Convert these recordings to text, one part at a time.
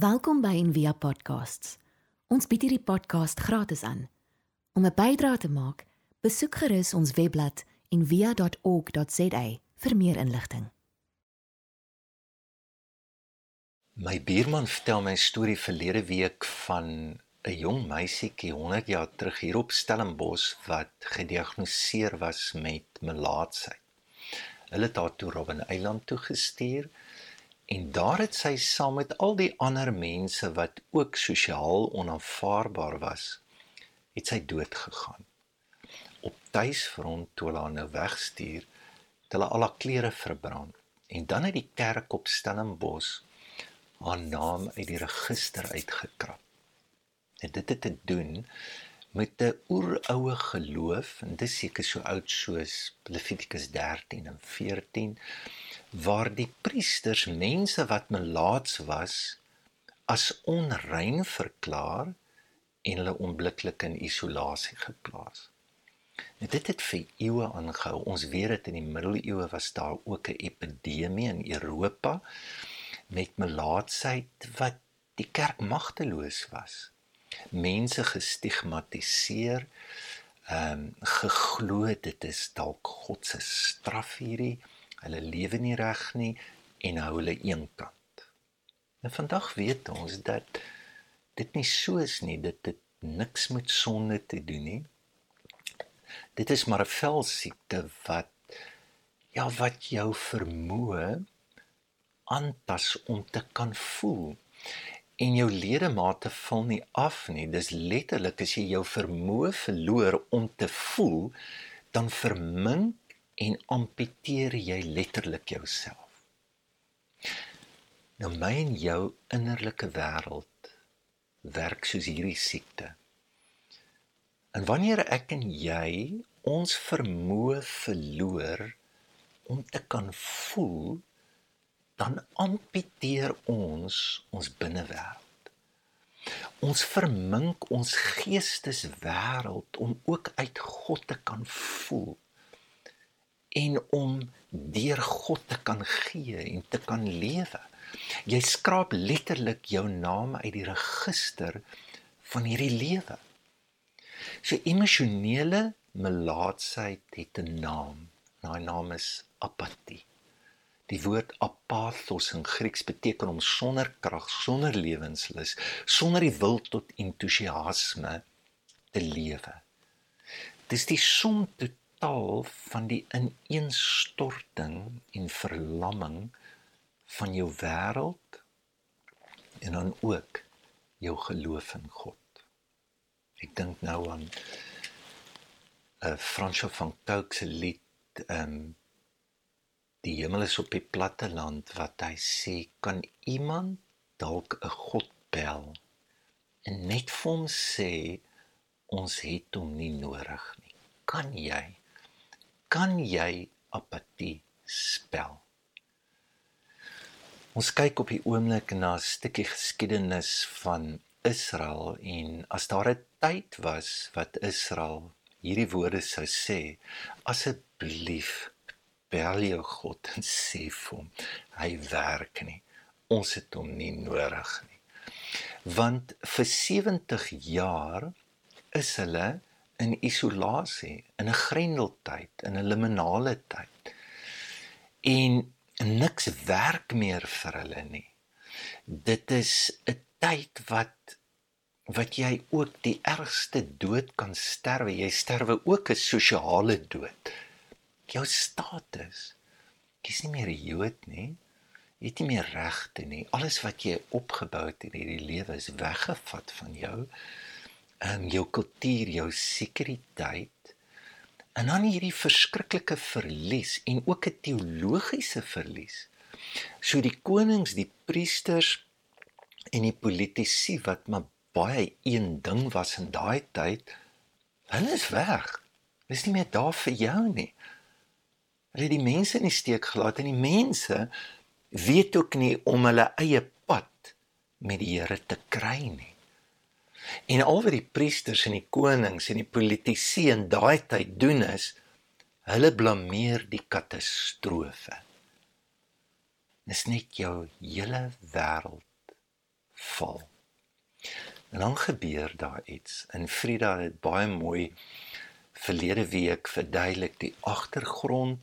Welkom by Envia Podcasts. Ons bied hierdie podcast gratis aan. Om 'n bydrae te maak, besoek gerus ons webblad en via.org.za vir meer inligting. My buurman vertel my 'n storie verlede week van 'n jong meisietjie 100 jaar terug hier op Stellenbosch wat gediagnoseer was met melaatsheid. Hulle het haar toe Robben Eiland toe gestuur en daar het sy saam met al die ander mense wat ook sosiaal onaanvaarbaar was, het sy dood gegaan op tuisfront toe hulle haar nou wegstuur, het hulle al haar klere verbrand. En dan het die kerk op Stellenbosch haar naam uit die register uitgekrap. En dit het te doen met 'n oeroue geloof en dis seker so oud soos Levitikus 13 en 14 waar die priesters mense wat melaats was as onrein verklaar en hulle onmiddellik in isolasie geplaas. En dit het vir eeue aangehou. Ons weet dit in die middeleeue was daar ook 'n epidemie in Europa met melaatsheid wat die kerk magteloos was. Mense gestigmatiseer, ehm um, geglo dit is dalk God se straf hierdie. Hulle lewe nie reg nie en hou hulle eenkant. En vandag weet ons dat dit nie so is nie, dit het niks met sonde te doen nie. Dit is maar 'n velsiekte wat ja wat jou vermoë aantas om te kan voel. En jou ledemate val nie af nie. Dis letterlik as jy jou vermoë verloor om te voel dan vermink en amputeer jy letterlik jouself. Nou my en jou innerlike wêreld werk soos hierdie siekte. En wanneer ek en jy ons vermoë verloor om te kan voel dan amputeer ons ons binnewêreld. Ons vermink ons geesteswêreld om ook uit God te kan voel en om deur God te kan gee en te kan lewe. Jy skraap letterlik jou naam uit die register van hierdie lewe. So emosionele melaatsheid het 'n naam. Daai naam is apatie. Die woord apathos in Grieks beteken om sonder krag, sonder lewenslus, sonder die wil tot entoesiasme te lewe. Dis die som totaal van die ineenstorting en verlamming van jou wêreld en dan ook jou geloof in God. Ek dink nou aan 'n uh, Fransjo van Cooke se lied ehm um, Die hemel is op die platte land wat hy sê kan iemand dalk 'n God bel en net vir hom sê ons het hom nie nodig nie. Kan jy kan jy apatie spel? Ons kyk op die oomblik na 'n stukkie geskiedenis van Israel en as daar 'n tyd was wat Israel hierdie woorde sou sê asseblief bel jou God en sê vir hom hy werk nie ons het hom nie nodig nie want vir 70 jaar is hulle in isolasie in 'n grendeltyd in 'n liminale tyd en niks werk meer vir hulle nie dit is 'n tyd wat wat jy ook die ergste dood kan sterwe. Jy sterwe ook 'n sosiale dood. Jou status. Jy's nie meer 'n Jood nie. Jy het nie meer regte nie. Alles wat jy opgebou het in hierdie lewe is weggevat van jou. Ehm jou kultuur, jou sekuriteit. En dan hierdie verskriklike verlies en ook 'n teologiese verlies. So die konings, die priesters en die politici wat maar baie een ding was in daai tyd. Hulle is weg. Hulle is nie meer daar vir jou nie. Hulle het die mense in die steek gelaat en die mense weet ook nie om hulle eie pad met die Here te kry nie. En al wat die priesters en die konings en die politici in daai tyd doen is hulle blameer die katastrofe. Dis net jou hele wêreld val. En dan gebeur daar iets. En Frida het baie mooi verlede week verduidelik die agtergrond.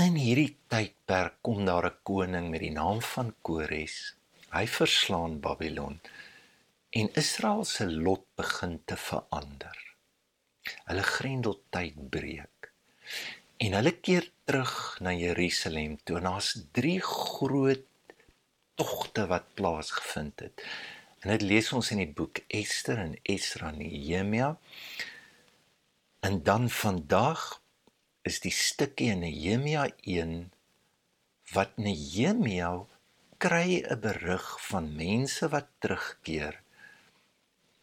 In hierdie tydperk kom daar 'n koning met die naam van Kores. Hy verslaan Babylon en Israel se lot begin te verander. Hulle grendeltyd breek. En hulle keer terug na Jerusalem toe. Daar's drie groot togte wat plaasgevind het. En dit lees ons in die boek Ester en Esra en Nehemia. En dan vandag is die stukkie in Nehemia 1 wat Nehemia kry 'n berig van mense wat terugkeer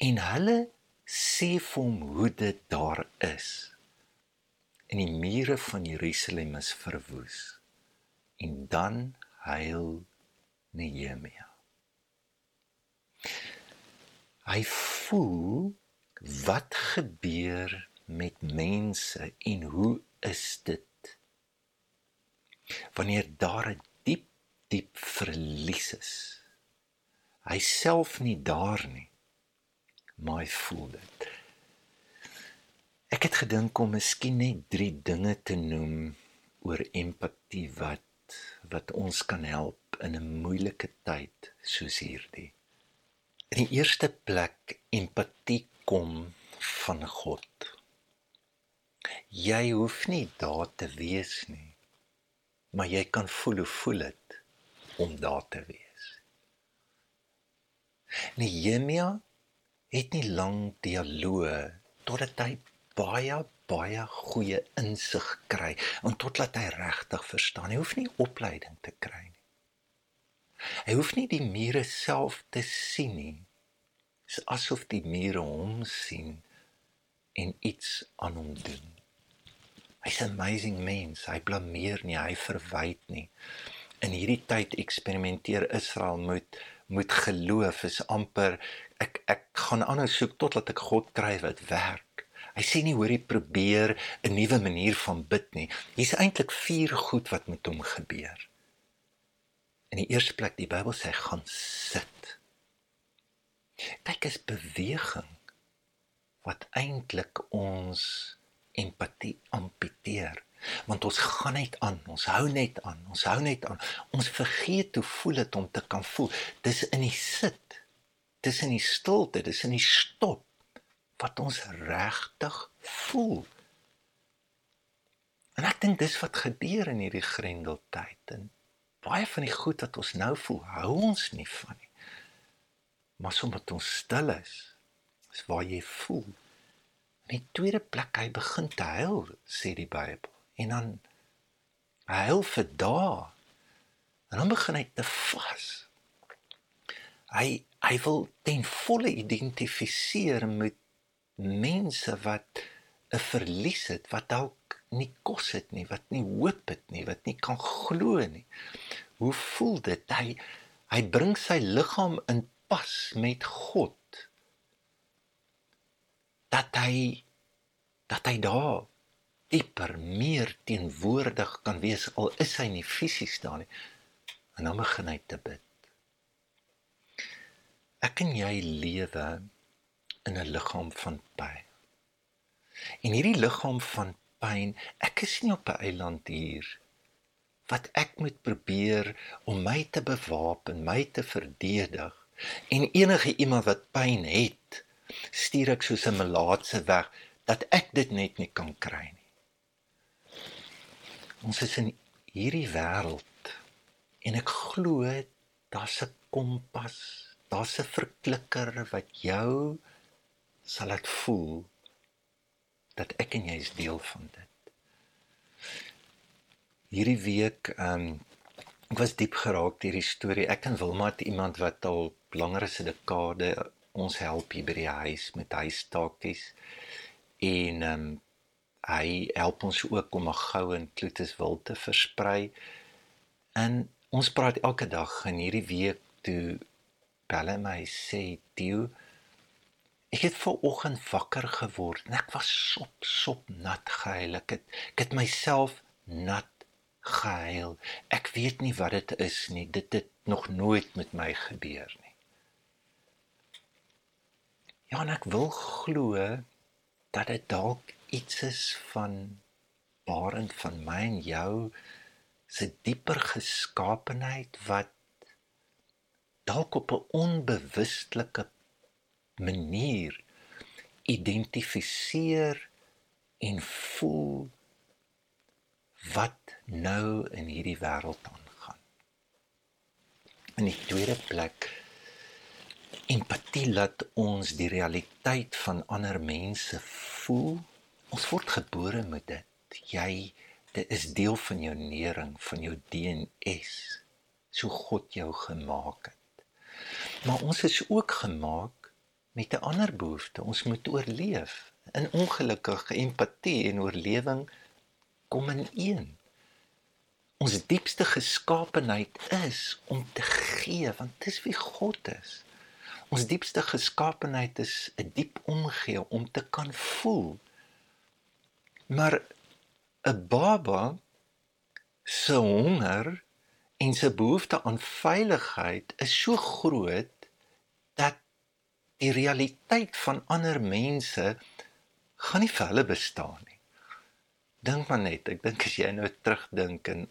en hulle sê vir hom hoe dit daar is. En die mure van Jerusalem is verwoes. En dan huil Nehemia. Hy voel wat gebeur met mense en hoe is dit wanneer daar 'n diep diep verlies is. Hy self nie daar nie, maar hy voel dit. Ek het gedink om miskien net 3 dinge te noem oor empatie wat wat ons kan help in 'n moeilike tyd soos hierdie. In die eerste plek empatie kom van God. Jy hoef nie daar te wees nie, maar jy kan voel hoe voel dit om daar te wees. Nehemia het nie lank dialoog totdat hy baie baie goeie insig kry en totdat hy regtig verstaan. Hy hoef nie opleiding te kry nie. Hy hoef nie die mure self te sien nie. Dit is asof die mure hom sien en iets aan hom doen. Hy's 'n amazing mens. Hy blameer nie, hy verwyd nie. In hierdie tyd eksperimenteer Israel met met geloof is amper ek ek gaan aanhou soek totdat ek God kry wat werk. Hy sê nie hoor jy probeer 'n nuwe manier van bid nie. Hier's eintlik vier goed wat met hom gebeur. In die eerste plek die Bybel sê gaan sit. Kyk is beweging wat eintlik ons empatie amputeer want ons gaan net aan ons hou net aan ons hou net aan ons vergeet hoe voel dit om te kan voel dis in die sit dis in die stilte dis in die stop wat ons regtig voel. En ek dink dis wat gebeur in hierdie grendeltyd en baie van die goed wat ons nou voel, hou ons nie van nie. Maar soms ons stil is, is waar jy voel. In die tweede plek hy begin te huil, sê die Bybel. En dan hy huil vir dae. En dan begin hy te vas. Hy hy wil ten volle identifiseer met mense wat 'n verlies het, wat dalk nie kos het nie, wat nie hoop het nie, wat nie kan glo nie. Hoe voel dit? Hy hy bring sy liggaam in pas met God. Dat hy dat hy daar dieper meer teenwoordig kan wees al is hy nie fisies daar nie. En dan begin hy te bid. Ek en jy lewe in 'n liggaam van pyn. En hierdie liggaam van pyn, ek is nie op 'n eiland hier wat ek moet probeer om my te bewapen, my te verdedig. En enige iemand wat pyn het, stuur ek soos 'n melaatse weg dat ek dit net nie kan kry nie. Ons is in hierdie wêreld en ek glo daar's 'n kompas, daar's 'n verklikker wat jou sal ek voel dat ek en jy is deel van dit. Hierdie week ehm um, ek was diep geraak deur die storie. Ek en Wilma het iemand wat al langer as 'n dekade ons help hier by die huis met huistaakies. En ehm um, hy help ons ook om 'n goue en kloetes wil te versprei. En ons praat elke dag en hierdie week toe bel hy my sê, "Tio, Ek het ver oggend wakker geword en ek was sop sop nat gehuil. Ek het ek het myself nat gehuil. Ek weet nie wat dit is nie. Dit het nog nooit met my gebeur nie. Ja, en ek wil glo dat dit dalk iets is van barend van my en jou se dieper geskaapenheid wat dalk op 'n onbewustelike manier identifiseer en voel wat nou in hierdie wêreld aangaan. In die tweede plek empatie laat ons die realiteit van ander mense voel. Ons word gebore met dit. Jy dit is deel van jou nering, van jou DNS. So God jou gemaak het. Maar ons is ook gemaak met 'n ander behoefte. Ons moet oorleef. In ongelukkige empatie en oorlewing kom in een. Ons diepste geskaapenheid is om te gee, want dis wie God is. Ons diepste geskaapenheid is 'n diep omgee om te kan voel. Maar 'n baba se honger en sy behoefte aan veiligheid is so groot dat die realiteit van ander mense gaan nie vir hulle bestaan nie. Dink maar net, ek dink as jy nou terugdink en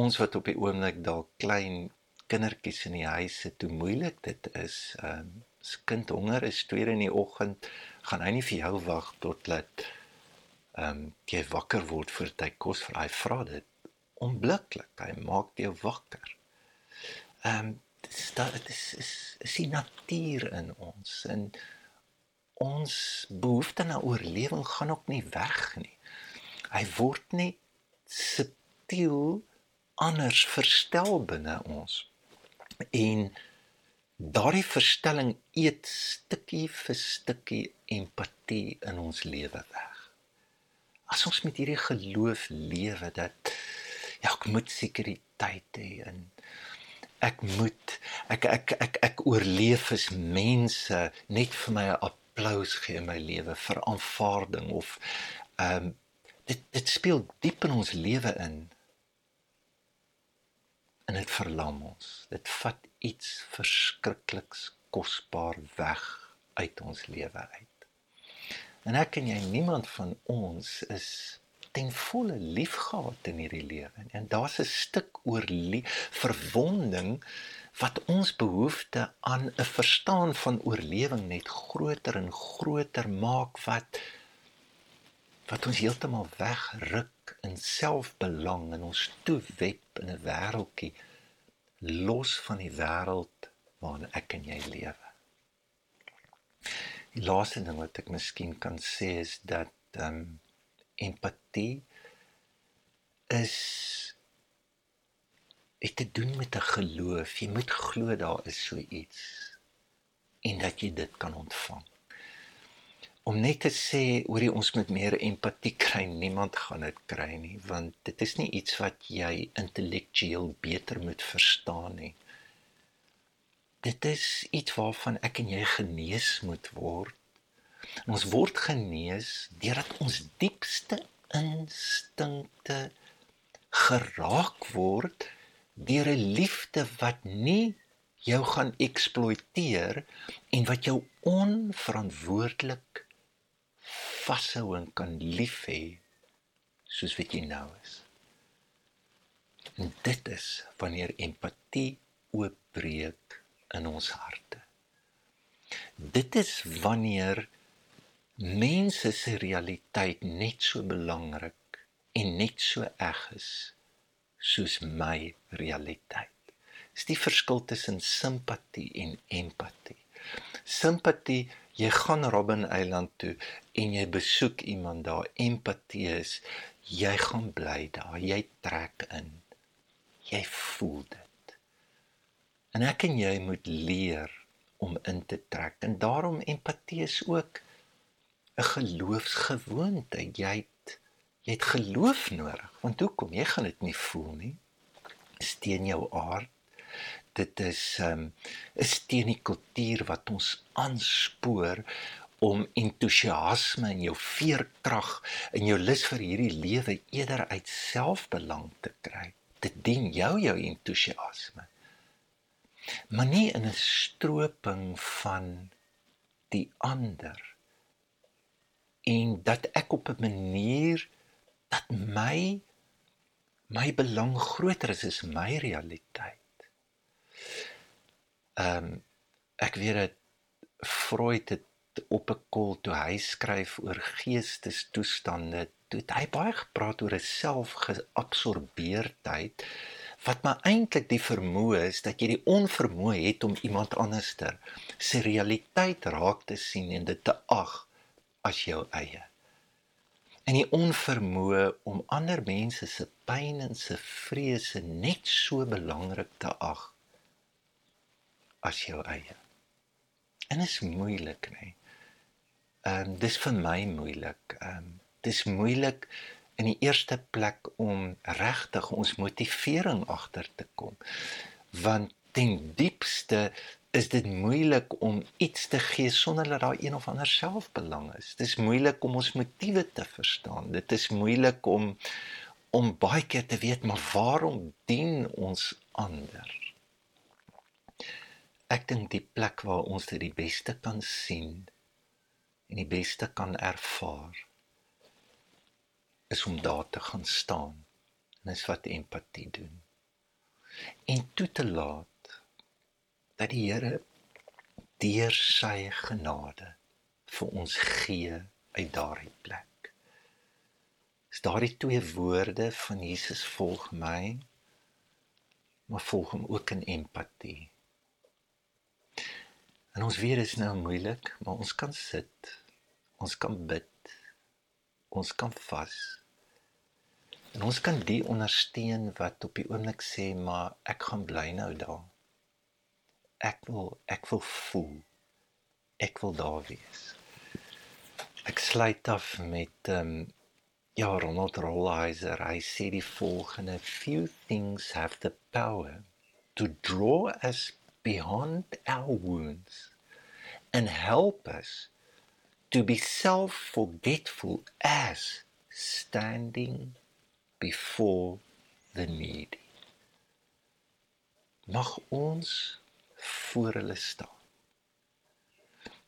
ons wat op die oomblik dalk klein kindertjies in die huise toe moeilik dit is. Ehm um, as kind honger is 2 in die oggend, gaan hy nie vir jou wag tot laat ehm um, jy wakker word vir hy kos vir hy vra dit onmiddellik. Hy maak jou wakker. Ehm um, dit is is is die natuur in ons en ons behoefte na oorlewing gaan ook nie weg nie. Hy word net subtiel anders verstel binne ons en daardie verstelling eet stukkie vir stukkie empatie in ons lewe weg. As ons met hierdie geloof lewe dat ek moet sekuriteit hê en ek moet ek ek ek ek oorleef as mense net vir my 'n applous gee in my lewe vir aanvaarding of ehm um, dit dit speel diep in ons lewe in en dit verlam ons. Dit vat iets verskrikliks kosbaar weg uit ons lewe uit. En ek en jy niemand van ons is ten volle liefgehad in hierdie lewe en daar's 'n stuk oor verwonding wat ons behoefte aan 'n verstaan van oorlewing net groter en groter maak wat wat ons heeltemal wegruk in selfbelang en ons toewep in 'n wêreltjie los van die wêreld waarin ek en jy lewe. Die laaste ding wat ek miskien kan sê is dat ehm um, empatie is het te doen met 'n geloof. Jy moet glo daar is so iets en dat jy dit kan ontvang om net te sê oor ons moet meer empatie kry, niemand gaan dit kry nie, want dit is nie iets wat jy intellektueel beter moet verstaan nie. Dit is iets waarvan ek en jy genees moet word. En ons word genees deurdat ons diepste instinkte geraak word deur 'n liefde wat nie jou gaan eksploiteer en wat jou onverantwoordelik vashou en kan lief hê soos wat jy nou is. En dit is wanneer empatie oopbreek in ons harte. Dit is wanneer mense se realiteit net so belangrik en net so eg is soos my realiteit. Dis die verskil tussen simpatie en empatie. Simpatie jy gaan Robben Eiland toe en jy besoek iemand daar. Empatie is jy gaan bly daar. Jy trek in. Jy voel dit. En ek en jy moet leer om in te trek. En daarom empatie is ook 'n geloofsgewoonte jy het, jy het geloof nodig want hoekom jy gaan dit nie voel nie steen jou aard dit is um is teen die kultuur wat ons aanspoor om entoesiasme en jou veerkrag en jou lus vir hierdie lewe eerder uit selfbelang te kry. Dit dien jou jou entoesiasme. Maar nie in 'n stroping van die ander en dat ek op 'n manier dat my my belang groter is as my realiteit. Ehm um, ek weet dat Freud het op 'n kol toe hy skryf oor geestestoestande, toe hy baie gepraat oor 'n selfgeabsorbeerdheid wat maar eintlik die vermoë is dat jy die onvermoë het om iemand anderster se realiteit raak te sien en dit te ag as jou eie. En die onvermoë om ander mense se pyn en se vrese net so belangrik te ag as jou eie. En dit is moeilik, nê. Nee. Ehm um, dis vir my moeilik. Ehm um, dis moeilik in die eerste plek om regtig ons motivering agter te kom. Want ten diepste is dit moeilik om iets te gee sonder dat daar een of ander selfbelang is. Dit is moeilik om ons motiewe te verstaan. Dit is moeilik om om baie keer te weet maar waarom dien ons ander? Ek dink die plek waar ons dit die beste kan sien en die beste kan ervaar is om daar te gaan staan. En dis wat empatie doen. En toe te laat dat die Here deur sy genade vir ons gee uit daardie plek. Is daardie twee woorde van Jesus volg my, maar volg hom ook in empatie. En ons weet dit is nou moeilik, maar ons kan sit. Ons kan bid. Ons kan vas. En ons kan die ondersteun wat op die oomblik sê maar ek gaan bly nou daar. Ek wil ek wil voel. Ek wil daar wees. Ek sluit af met ehm um, ja Ronald Rolheiser. Hy sê die volgende: Few things have the power to draw us beyond our wounds and help us to be self-forgetful as standing before the needy. Mag ons voor hulle staan.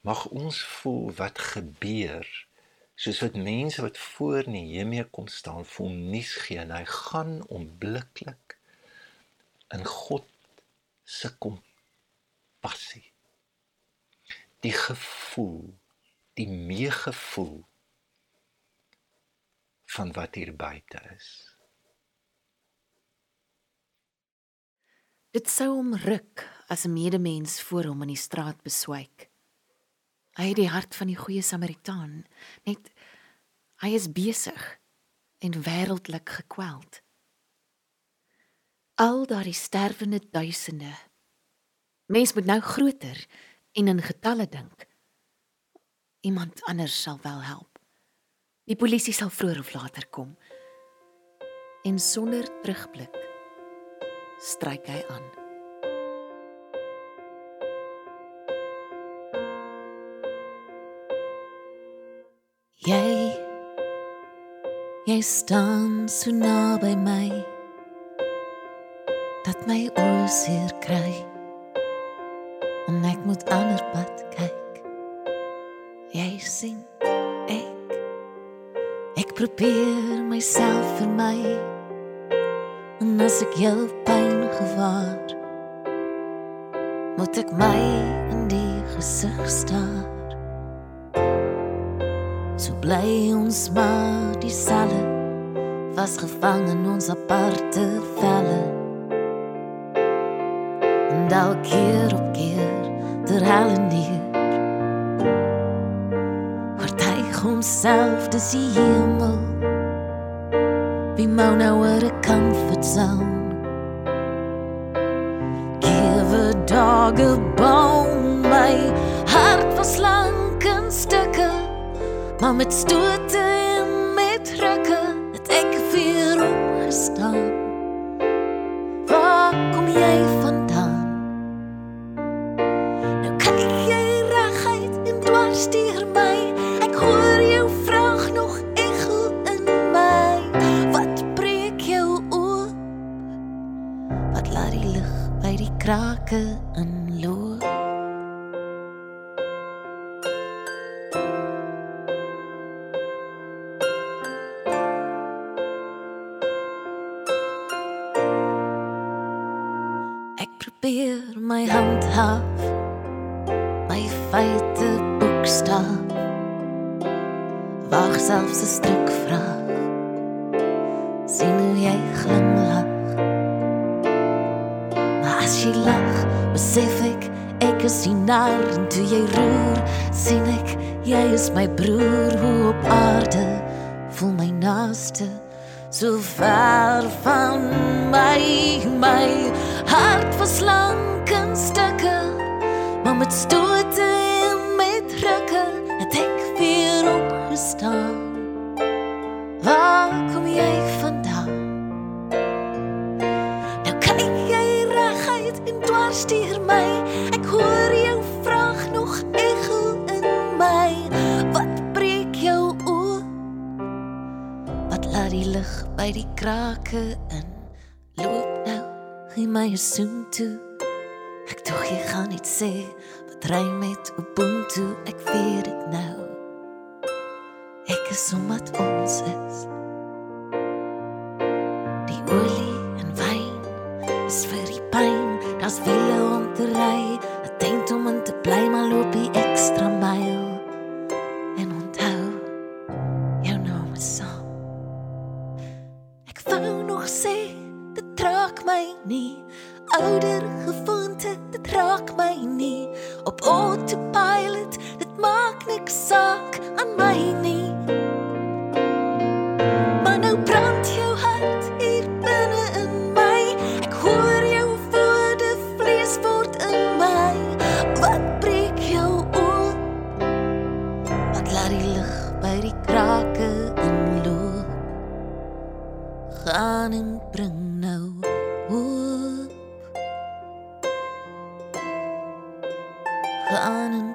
Mag ons voel wat gebeur soos wat mense wat voor Nehemia kom staan vir hom nuus gee en hy gaan onmiddellik in God se kompassie. Die gevoel, die meegevoel van wat hier buite is. Dit sou hom ruk as 'n medemens voor hom in die straat beswyk. Hy het die hart van die goeie Samaritaan, net hy is besig en wêreldlik gekweld. Al daardie sterwende duisende. Mens moet nou groter en in getalle dink. Iemand anders sal wel help. Die polisie sal vroeër of later kom. En sonder terugblik stryk hy aan. Jy jy staan so naby my dat my oë seer kry en ek moet ander pad kyk. Jy sien probeer myself vir my en as ek jou pyn gewaar moet ek my in die gesig staar bly ons maar dieselfde vasgevang in ons aparte velle. En al keer op keer der hellen hier himself does he hemel Be more now at a comfort zone Give a dog a bone My heart was slank en stukke Maar met stote en met drukke Het ek weer opgestaan my broer hoe op aarde voel my naaste so ver van my my hart was lank in stukke maar met stote in loop nou gee my soen toe ek tog jy gaan net sê wat ry met ubuntu ek weet dit nou ek is sommat ons is. Die olie en wyn is vir die pyn daar's wiele om te ry gaan en bring nou hoop gaan